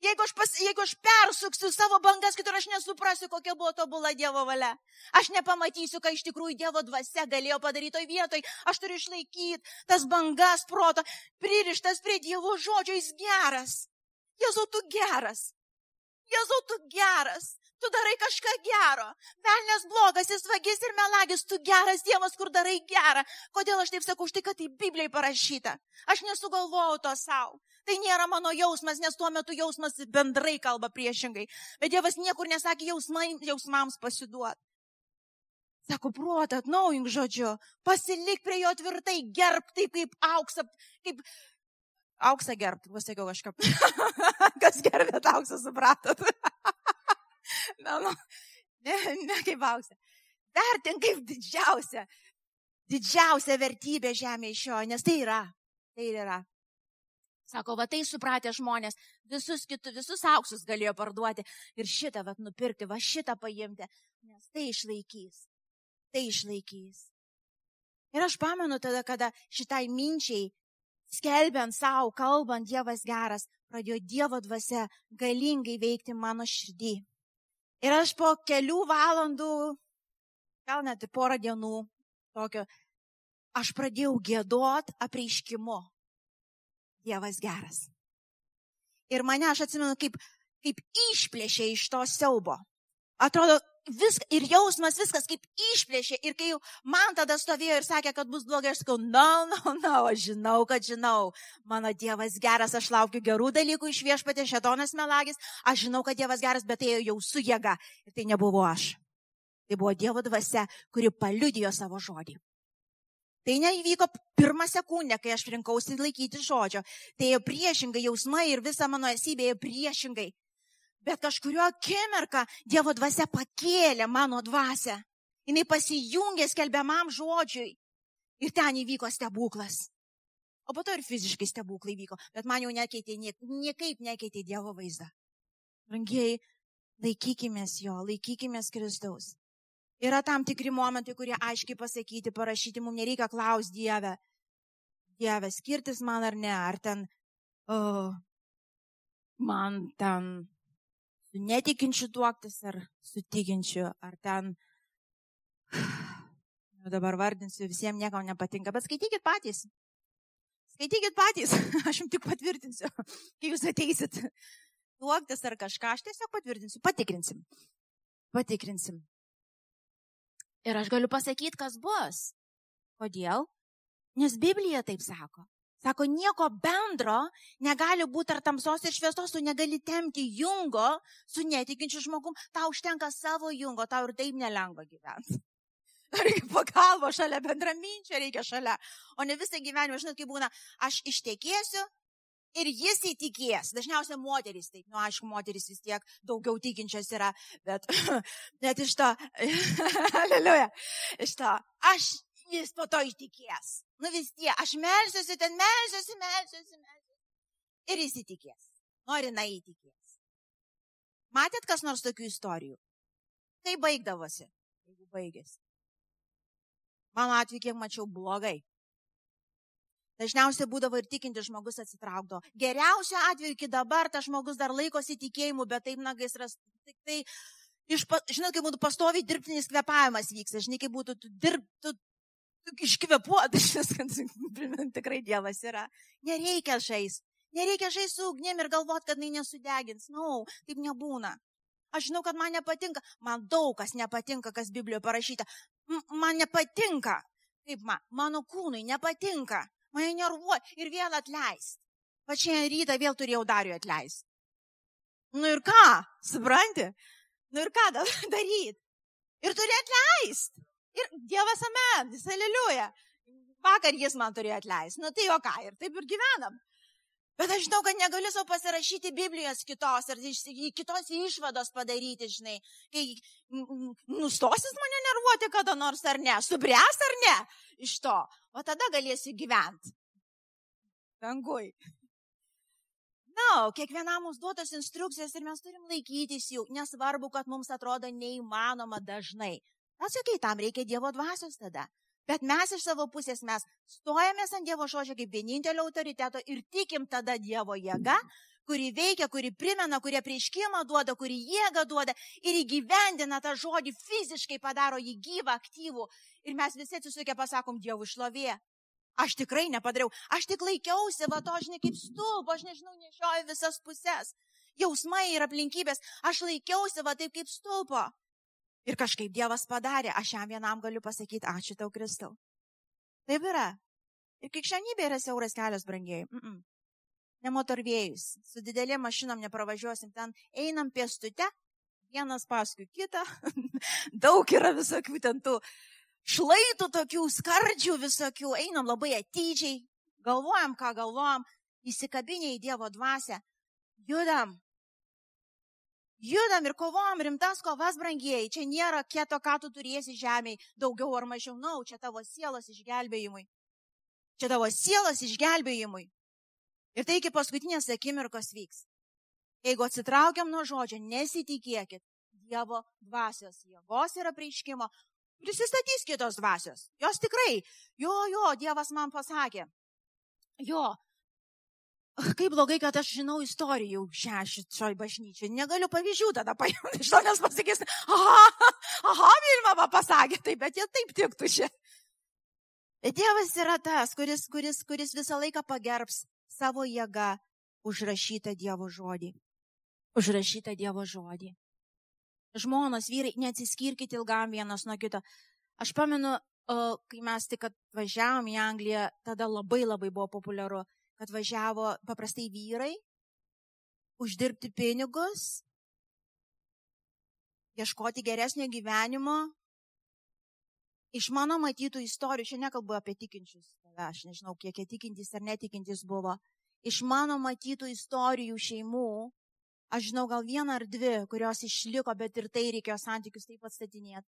Jeigu aš, pas, jeigu aš persuksiu savo bangas, kitur aš nesuprasiu, kokia buvo tobula Dievo valia. Aš nepamatysiu, ką iš tikrųjų Dievo dvasia galėjo padaryti toj vietoj. Aš turiu išlaikyti tas bangas proto, pririštas prie Dievo žodžio, jis geras. Jėzau, tu geras. Jėzau, tu geras. Tu darai kažką gero. Velnės blogas, jis vagis ir melagis, tu geras Dievas, kur darai gerą. Kodėl aš taip sakau, už tai, kad tai Biblijai parašyta. Aš nesugalvojau to savo. Tai nėra mano jausmas, nes tuo metu jausmas bendrai kalba priešingai. Bet Dievas niekur nesakė jausmai, jausmams pasiduot. Sako, protą atnaujink žodžiu, pasilik prie jo tvirtai, gerb taip kaip auksą, kaip auksą gerb, pasakiau kažką. Kas gerbėt auksą, supratot? Na, nu, ne, ne kaip auksė. Vertink kaip didžiausia, didžiausia vertybė žemė iš jo, nes tai yra. Tai yra. Sako, va tai supratę žmonės, visus kitus, visus auksus galėjo parduoti ir šitą vat nupirkti, va šitą paimti, nes tai išlaikys. Tai išlaikys. Ir aš pamenu tada, kada šitai minčiai, skelbiant savo, kalbant, Dievas geras, pradėjo Dievo dvasia galingai veikti mano širdį. Ir aš po kelių valandų, gal net porą dienų, tokio, aš pradėjau gėdot apreiškimu. Dievas geras. Ir mane, aš atsimenu, kaip, kaip išplėšė iš to siaubo. Atrodo, vis, ir jausmas viskas kaip išplėšė. Ir kai man tada stovėjo ir sakė, kad bus blogai, aš sakau, na, no, na, no, na, no, aš žinau, kad žinau. Mano Dievas geras, aš laukiu gerų dalykų iš viešpatė, šetonas melagis. Aš žinau, kad Dievas geras, bet tai jau su jėga. Ir tai nebuvo aš. Tai buvo Dievo dvasia, kuri paliudijo savo žodį. Tai neįvyko pirmą sekundę, kai aš rinkausi laikyti žodžio. Tai priešingai jausmai ir visa mano esybė priešingai. Bet kažkurio akimirką Dievo dvasia pakėlė mano dvasę. Jis pasijungė skelbiamam žodžiui. Ir ten įvyko stebuklas. O po to ir fiziškai stebuklai vyko. Bet man jau nekeitė, nie, niekaip nekeitė Dievo vaizdą. Rangiai, laikykime jo, laikykime Kristaus. Yra tam tikri momentai, kurie aiškiai pasakyti, parašyti, mums nereikia klausti Dievę. Dieve, skirtis man ar ne, ar ten, oh, man ten su netikinčiu tuoktis, ar su tikinčiu, ar ten, jau dabar vardinsiu, visiems niekam nepatinka, bet skaitykit patys. Skaitykit patys, aš jums tik patvirtinsiu, kai jūs ateisit tuoktis ar kažką, aš tiesiog patvirtinsiu, patikrinsim. Patikrinsim. Ir aš galiu pasakyti, kas bus. Kodėl? Nes Biblija taip sako. Sako, nieko bendro negali būti ar tamsos ir šviesos, tu negali temti jungo su netikinčiu žmogum, tau užtenka savo jungo, tau ir taip nelengva gyventi. Reikia pagalbo šalia, bendraminčio reikia šalia. O ne visą gyvenimą, žinot, kaip būna, aš ištekėsiu, ir jis įtikės. Dažniausiai moteris, taip, nu aišku, moteris vis tiek daugiau tikinčios yra, bet, bet iš to, aleliuja, iš to, aš jis po to įtikės. Nu vis tiek, aš melsiuosi ten, melsiuosi, melsiuosi, melsiuosi. Ir jis įtikės. Nori, na įtikės. Matėt kas nors tokių istorijų? Kaip baigdavosi, jeigu baigėsi? Mano atveju, kiek mačiau, blogai. Dažniausiai būdavo ir tikinti žmogus atsitraukdo. Geriausiu atveju iki dabar tas žmogus dar laikosi tikėjimu, bet taip nagais ras. Tik tai, iš, žinot, kaip būtų pastoviai dirbtinis kvepavimas vyksta, žinai, kaip būtų tu dirb, tu, tu iškvepuoti, kad tikrai Dievas yra. Nereikia žais. Nereikia žais su ugnim ir galvoti, kad jinai nesudegins. Na, no, taip nebūna. Aš žinau, kad man nepatinka. Man daug kas nepatinka, kas Biblijoje parašyta. M man nepatinka. Kaip man? Mano kūnui nepatinka mane nervuoja ir vėl atleist. Va šiandien rytą vėl turėjau dariu atleist. Nu ir ką, supranti? Nu ir ką daryti? Ir turi atleist. Ir Dievas amen, jis aleliuja. Vakar jis man turėjo atleist. Nu tai jo ką, ir taip ir gyvenam. Bet aš žinau, kad negaliu savo pasirašyti Biblijos kitos ir kitos išvados padaryti, žinai. Kai nustosis mane nervuoti kada nors ar ne, subręs ar ne iš to, o tada galėsiu gyventi. Dangui. Na, no, kiekvienam mums duotos instrukcijas ir mes turim laikytis jų, nesvarbu, kad mums atrodo neįmanoma dažnai. Atsakai, tam reikia Dievo dvasios tada. Bet mes iš savo pusės mes stojamės ant Dievo žodžio kaip vienintelio autoriteto ir tikim tada Dievo jėga, kuri veikia, kuri primena, kuri prieškimą duoda, kuri jėgą duoda ir įgyvendina tą žodį, fiziškai padaro jį gyvą, aktyvų. Ir mes visi atsisukę pasakom Dievo šlovė. Aš tikrai nepadariau, aš tik laikiausi, va to aš ne kaip stulbo, aš nežinau, nešioju visas pusės. Jausmai ir aplinkybės, aš laikiausi va taip kaip stulbo. Ir kažkaip Dievas padarė, aš jam vienam galiu pasakyti, ačiū tau, Kristau. Taip yra. Ir krikščionybė yra siauras kelias, brangiai. Mm -mm. Nemotorvėjus. Su didelėm mašinom nepravažiuosim ten. Einam pėstute, vienas paskui kitą. Daug yra visokių ten tų šlaitų tokių, skardžių visokių. Einam labai atidžiai. Galvojam, ką galvojam. Įsikabinė į Dievo dvasę. Judam. Judam ir kovom rimtas kovas, brangieji. Čia nėra kieto, ką tu turėsi žemėje, daugiau ar mažiau. Na, no, čia tavo sielos išgelbėjimui. Čia tavo sielos išgelbėjimui. Ir tai iki paskutinės akimirkos vyks. Jeigu atsitraukiam nuo žodžio, nesitikėkit Dievo dvasios jėgos ir apreiškimo, prisistatys kitos dvasios. Jos tikrai, jo, jo, Dievas man pasakė. Jo, kaip blogai, kad aš žinau istorijų šią šioj bažnyčiai. Negaliu pavyzdžių tada paimti iš to, nes pasakys, aha, aha, Vilma pasakė taip, bet jie taip tiktų čia. Dievas yra tas, kuris, kuris, kuris visą laiką pagerbs savo jėgą užrašytą Dievo žodį. Užrašytą Dievo žodį. Žmonos, vyrai, neatsiskirkite ilgam vienas nuo kito. Aš pamenu, kai mes tik atvažiavom į Angliją, tada labai labai buvo populiaru kad važiavo paprastai vyrai uždirbti pinigus, ieškoti geresnio gyvenimo. Iš mano matytų istorijų, čia nekalbu apie tikinčius, aš nežinau, kiek jie tikintys ar netikintis buvo, iš mano matytų istorijų šeimų, aš žinau gal vieną ar dvi, kurios išliko, bet ir tai reikėjo santykius taip atstatinėti.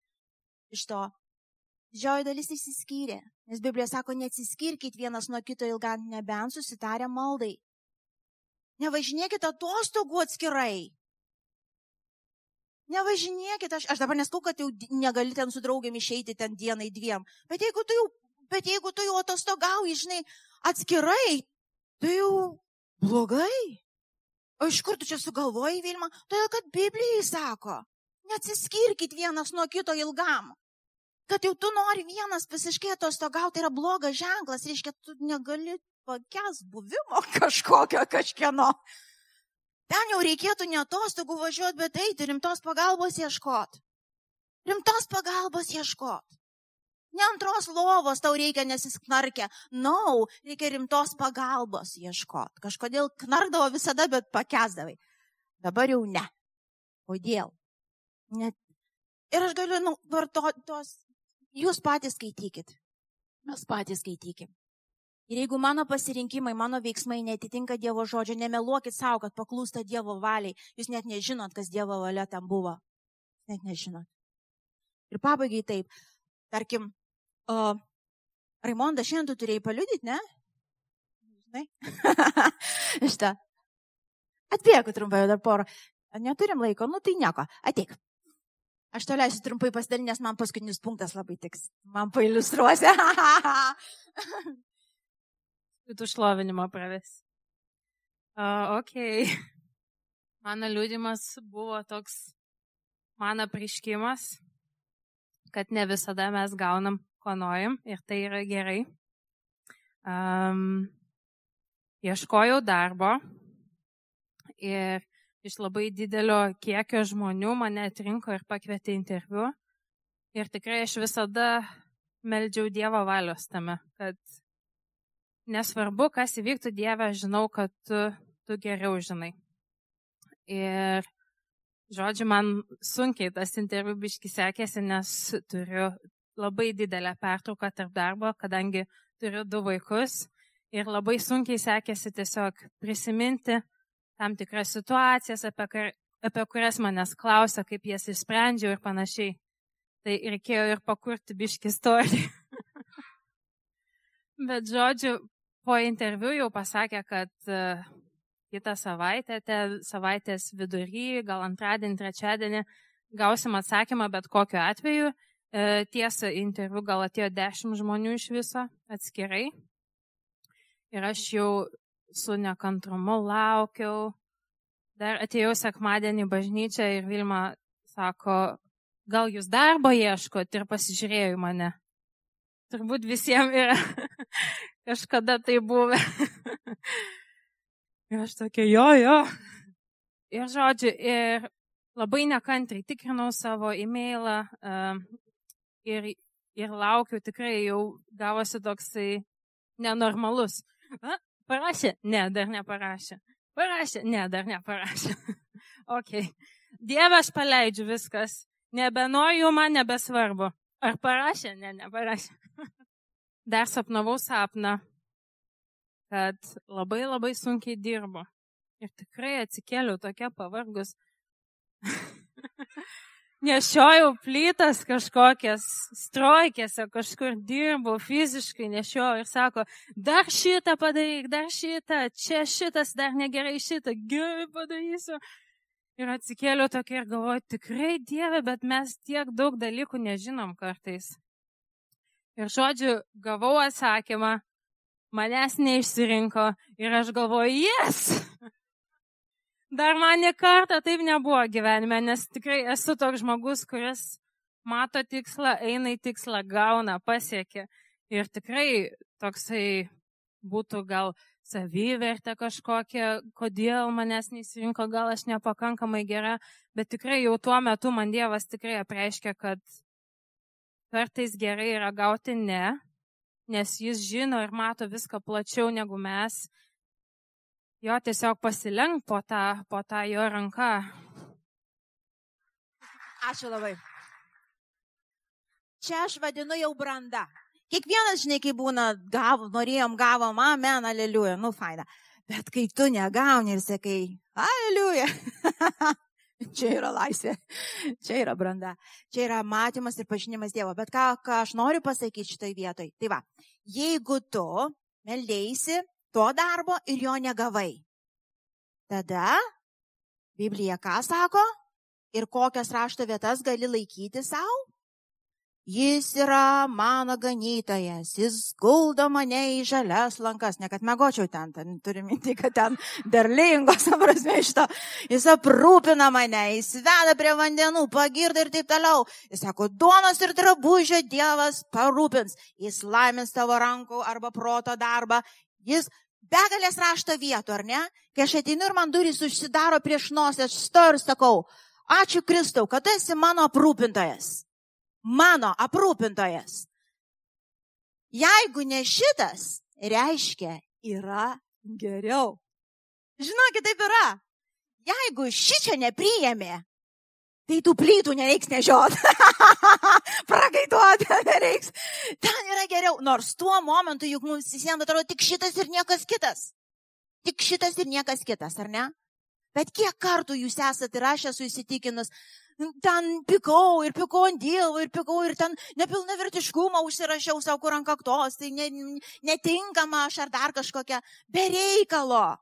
Iš to Didžioji dalis išsiskyrė, nes Biblija sako, neatsiskirkit vienas nuo kito ilgam, nebent susitarę maldai. Nevažinėkite atostogų atskirai. Nevažinėkit, aš, aš dabar neskau, kad jau negali ten su draugiam išeiti ten dienai dviem. Bet jeigu tu jau, bet jeigu tu jau atostogauji, žinai, atskirai, tai jau blogai. O iš kur tu čia sugalvoji, Vilma? Todėl, kad Biblijai sako, neatsiskirkit vienas nuo kito ilgam. Kad jau tu nori vienas visiškai atostogauti, tai yra blogas ženklas, reiškia, tu negali pakęs buvimo kažkokio kažkieno. Ten jau reikėtų ne atostogų važiuoti, bet eiti rimtos pagalbos ieškoti. Rimtos pagalbos ieškoti. Ne antros lovos tau reikia nesisknarkę. No, reikia rimtos pagalbos ieškoti. Kažkodėl knardavo visada, bet pakesdavai. Dabar jau ne. Kodėl? Net. Ir aš galiu, nu, vartoti tos. Jūs patys skaitykit. Mes patys skaitykim. Ir jeigu mano pasirinkimai, mano veiksmai netitinka Dievo žodžio, nemeluokit savo, kad paklūsta Dievo valiai. Jūs net nežinot, kas Dievo valia tam buvo. Net nežinot. Ir pabaigai taip. Tarkim, uh, Raimonda, šiandien tu turėjai paliudyti, ne? Žinai? Šitą. Atbėgu trumpai dar porą. Neturim laiko, nu tai nieko. Ateik. Aš to leisiu trumpai pasidalinti, nes man paskutinis punktas labai tiks. Man pailustruosi. tu šlovinimo praves. Uh, ok. Mano liūdimas buvo toks, mano prieškimas, kad ne visada mes gaunam, ko norim ir tai yra gerai. Um, ieškojau darbo ir iš labai didelio kiekio žmonių mane atrinko ir pakvietė interviu. Ir tikrai aš visada meldžiau Dievo valios tame, kad nesvarbu, kas įvyktų Dieve, žinau, kad tu, tu geriau žinai. Ir, žodžiu, man sunkiai tas interviu biški sekėsi, nes turiu labai didelę pertrauką tarp darbo, kadangi turiu du vaikus ir labai sunkiai sekėsi tiesiog prisiminti tam tikras situacijas, apie, kar, apie kurias manęs klausia, kaip jas išsprendžiau ir panašiai. Tai reikėjo ir pakurti biški istoriją. Bet žodžiu, po interviu jau pasakė, kad uh, kitą savaitę, te, savaitės vidury, gal antradienį, trečiadienį gausim atsakymą, bet kokiu atveju. Uh, tiesa, interviu gal atėjo dešimt žmonių iš viso atskirai. Ir aš jau su nekantrumu laukiau. Dar atėjau sekmadienį bažnyčią ir Vilma sako, gal jūs darbo ieškot ir pasižiūrėjo į mane. Turbūt visiems yra kažkada tai buvę. ir aš tokia, jo, jo. Ir žodžiu, ir labai nekantriai tikrinau savo e-mailą ir, ir laukiu, tikrai jau gavosi toksai nenormalus. A, parašė? Ne, dar neparašė. Parašė? Ne, dar neparašė. ok. Dieve, aš paleidžiu viskas. Nebenoriu, man nebesvarbu. Ar parašė? Ne, neparašė. Dar sapnavau sapną, kad labai labai sunkiai dirbu. Ir tikrai atsikėliau tokia pavargus. nešiojau plytas kažkokias, strojkėse kažkur dirbau, fiziškai nešiojau ir sako, dar šitą padaryk, dar šitą, čia šitas dar negerai šitą, gerai padarysiu. Ir atsikėliau tokia ir galvoju, tikrai Dieve, bet mes tiek daug dalykų nežinom kartais. Ir žodžiu, gavau atsakymą, manęs neišsirinko ir aš galvoju, jes! Dar man ne kartą taip nebuvo gyvenime, nes tikrai esu toks žmogus, kuris mato tikslą, eina į tikslą, gauna, pasiekia. Ir tikrai toksai būtų gal savivertė kažkokia, kodėl manęs neįsirinko, gal aš nepakankamai gera, bet tikrai jau tuo metu man Dievas tikrai apreiškia, kad kartais gerai yra gauti ne, nes jis žino ir mato viską plačiau negu mes. Jo tiesiog pasilenk po tą, po tą jo ranką. Ačiū labai. Čia aš vadinu jau branda. Kiekvienas, žinai, kai būna, gav, norėjom, gavom, amen, aleliuja, nu faina. Bet kai tu negauni ir sakai, aleliuja, čia yra laisvė, čia yra branda, čia yra matymas ir pažinimas Dievo. Bet ką, ką aš noriu pasakyti šitoj vietoj, tai va, jeigu tu meldėsi to darbo ir jo negavai, tada Biblija ką sako? ir kokias rašto vietas gali laikyti savo? Jis yra mano ganytojas, jis guldo mane į žalias lankas, ne kad megočiau ten, ten turiu minti, kad ten derlingos, prasme, iš to, jis aprūpina mane, jis veda prie vandenų, pagirda ir taip toliau. Jis sako, duonos ir drabužio Dievas parūpins, jis laimins tavo rankų arba proto darbą, jis begalės rašto vietų, ar ne? Kai aš ateinu ir man durys užsidaro prieš nosį, aš stoju ir sakau, ačiū Kristau, kad esi mano aprūpintojas mano aprūpintojas. Jeigu ne šitas, reiškia, yra geriau. Žinokit, taip yra. Jeigu ši čia nepriėmė, tai tų plytų nereiks nežiot. Pragaituoti nereiks. Ten yra geriau. Nors tuo momentu juk mums visiems atrodo tik šitas ir niekas kitas. Tik šitas ir niekas kitas, ar ne? Bet kiek kartų jūs esate ir aš esu įsitikinus, ten pikau ir pikau ant Dievo ir pikau ir ten nepilnavertiškumą užsirašiau savo kur ant kaktos, tai ne, netinkama aš ar dar kažkokia, be reikalo.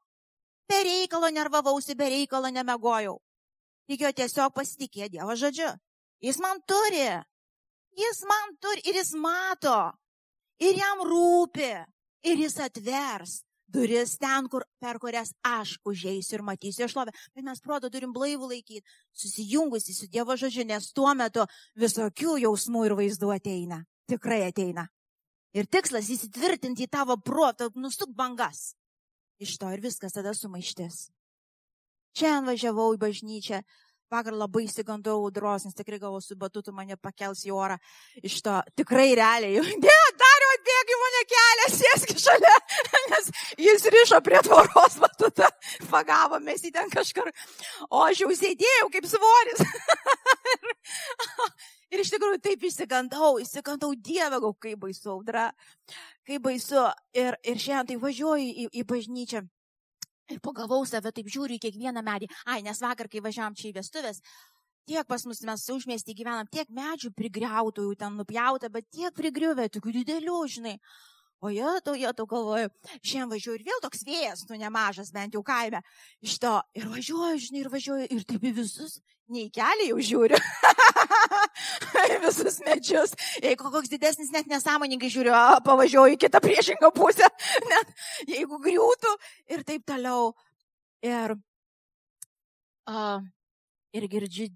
Be reikalo nervavausi, be reikalo nemegojau. Reikėjo tiesiog pasitikėti Dievo žodžiu. Jis man turi. Jis man turi ir jis mato. Ir jam rūpi. Ir jis atvers duris ten, kur, per kurias aš užeisiu ir matysiu jo šlovę. Bet mes proto turim blaivų laikyti, susijungusi su Dievo žodžiu, nes tuo metu visokių jausmų ir vaizdų ateina. Tikrai ateina. Ir tikslas įsitvirtinti į tavo protą, nustuk bangas. Iš to ir viskas tada sumaištis. Šiandien važiavau į bažnyčią, Vakar labai įsigandau audros, nes tikrai galvoju, su batutu mane pakels į orą. Iš to tikrai realiai. Ne, dariau, atbėgi mane kelią, sėski šalia, nes jis ryšo prie tvoros batutą, pagavomės į ten kažkur. O aš jau sėdėjau kaip svoris. Ir iš tikrųjų taip įsigandau, įsigandau Dievą, kaip baisu audra, kaip baisu. Ir, ir šiandien tai važiuoju į, į bažnyčią. Ir pagavau save, taip žiūriu į kiekvieną medį. Ai, nes vakar, kai važiavam čia į vestuvės, tiek pas mus mes užmėstį gyvenam, tiek medžių prigriautų, jau ten nupjauta, bet tiek prigriuvę, tokių didelių, žinai. O jie, to galvoju, šiandien važiuoju ir vėl toks vėjas, nu nemažas, bent jau kaime. Iš to ir važiuoju, žinai, ir važiuoju ir taip į visus, nei kelią jau žiūriu. visus medžius. Jeigu koks didesnis net nesąmoningai žiūriu, o, pavažiuoju į kitą priešingą pusę, net jeigu griūtų ir taip toliau. Ir, uh, ir girdžiu,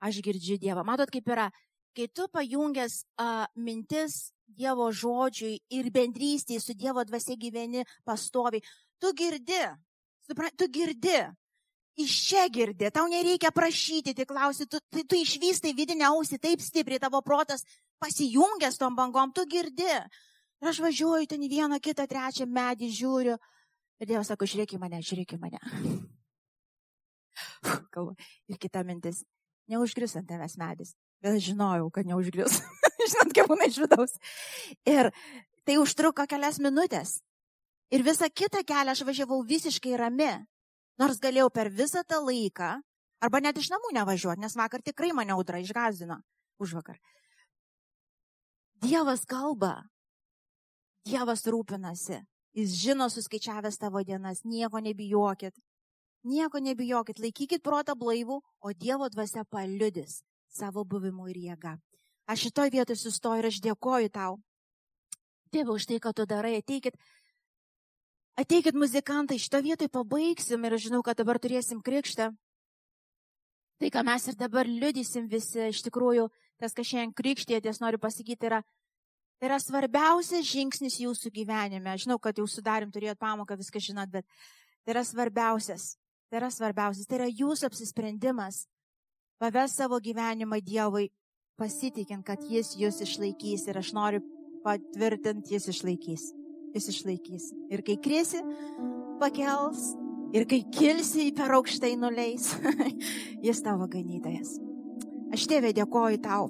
aš girdžiu Dievą. Matot, kaip yra, kai tu pajungęs uh, mintis Dievo žodžiui ir bendrystėje su Dievo dvasia gyveni pastoviai. Tu girdi, supranti, tu girdi. Iš čia girdi, tau nereikia prašyti, tik klausi, tu, tu, tu išvystai vidinę ausį taip stipriai, tavo protas pasijungęs tom bangom, tu girdi. Ir aš važiuoju ten į vieną, kitą, trečią medį, žiūriu. Ir Dievas sako, žiūrėk į mane, žiūrėk į mane. Kalbu. Ir kita mintis, neužgris ant tavęs medis. Bet žinojau, kad neužgris. Žinot, kaip būna iš vidaus. Ir tai užtruko kelias minutės. Ir visą kitą kelią aš važiavau visiškai rami. Nors galėjau per visą tą laiką, arba net iš namų nevažiuoti, nes vakar tikrai mane audra išgazdino. Už vakar. Dievas kalba. Dievas rūpinasi. Jis žino suskaičiavęs tavo dienas. Nieko nebijokit. Nieko nebijokit. Laikykit protą blaivų, o Dievo dvasia paliudis savo buvimu ir jėga. Aš šitoj vietoj sustoju ir aš dėkoju tau. Tėve, už tai, ką tu darai, ateikit. Ateikit muzikantai, šito vietoj pabaigsim ir žinau, kad dabar turėsim krikštą. Tai, ką mes ir dabar liudysim visi, iš tikrųjų, tas, kas šiandien krikštėties, noriu pasakyti, yra, yra svarbiausias žingsnis jūsų gyvenime. Aš žinau, kad jau sudarim turėjot pamoką, viską žinot, bet tai yra svarbiausias. Tai yra svarbiausias. Tai yra jūsų apsisprendimas paves savo gyvenimą Dievui pasitikint, kad jis jūs išlaikys ir aš noriu patvirtinti, jis išlaikys. Jis išlaikys. Ir kai krisi, pakels. Ir kai kilsi per aukštai nuleis, jis tavo ganytojas. Aš tėvė dėkoju tau.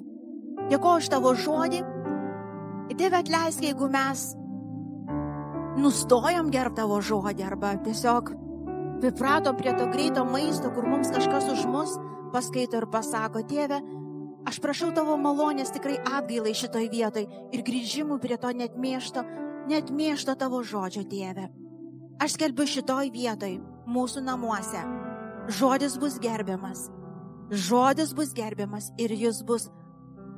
Dėkoju už tavo žodį. Ir tėvė atleisk, jeigu mes nustojom gerbti tavo žodį arba tiesiog pripratom prie to greito maisto, kur mums kažkas už mus paskaito ir pasako, tėve, Aš prašau tavo malonės tikrai atgailai šitoj vietoj ir grįžimų prie to net miešto, net miešto tavo žodžio, tėve. Aš skelbiu šitoj vietoj, mūsų namuose. Žodis bus gerbiamas. Žodis bus gerbiamas ir jis bus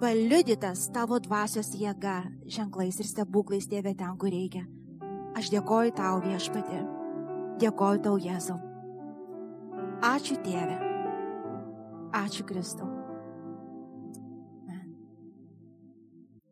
paliudytas tavo dvasios jėga, ženklais ir stebuklais tėvė ten, kur reikia. Aš dėkoju tau viešpatį. Dėkoju tau Jėzau. Ačiū tėvė. Ačiū Kristau.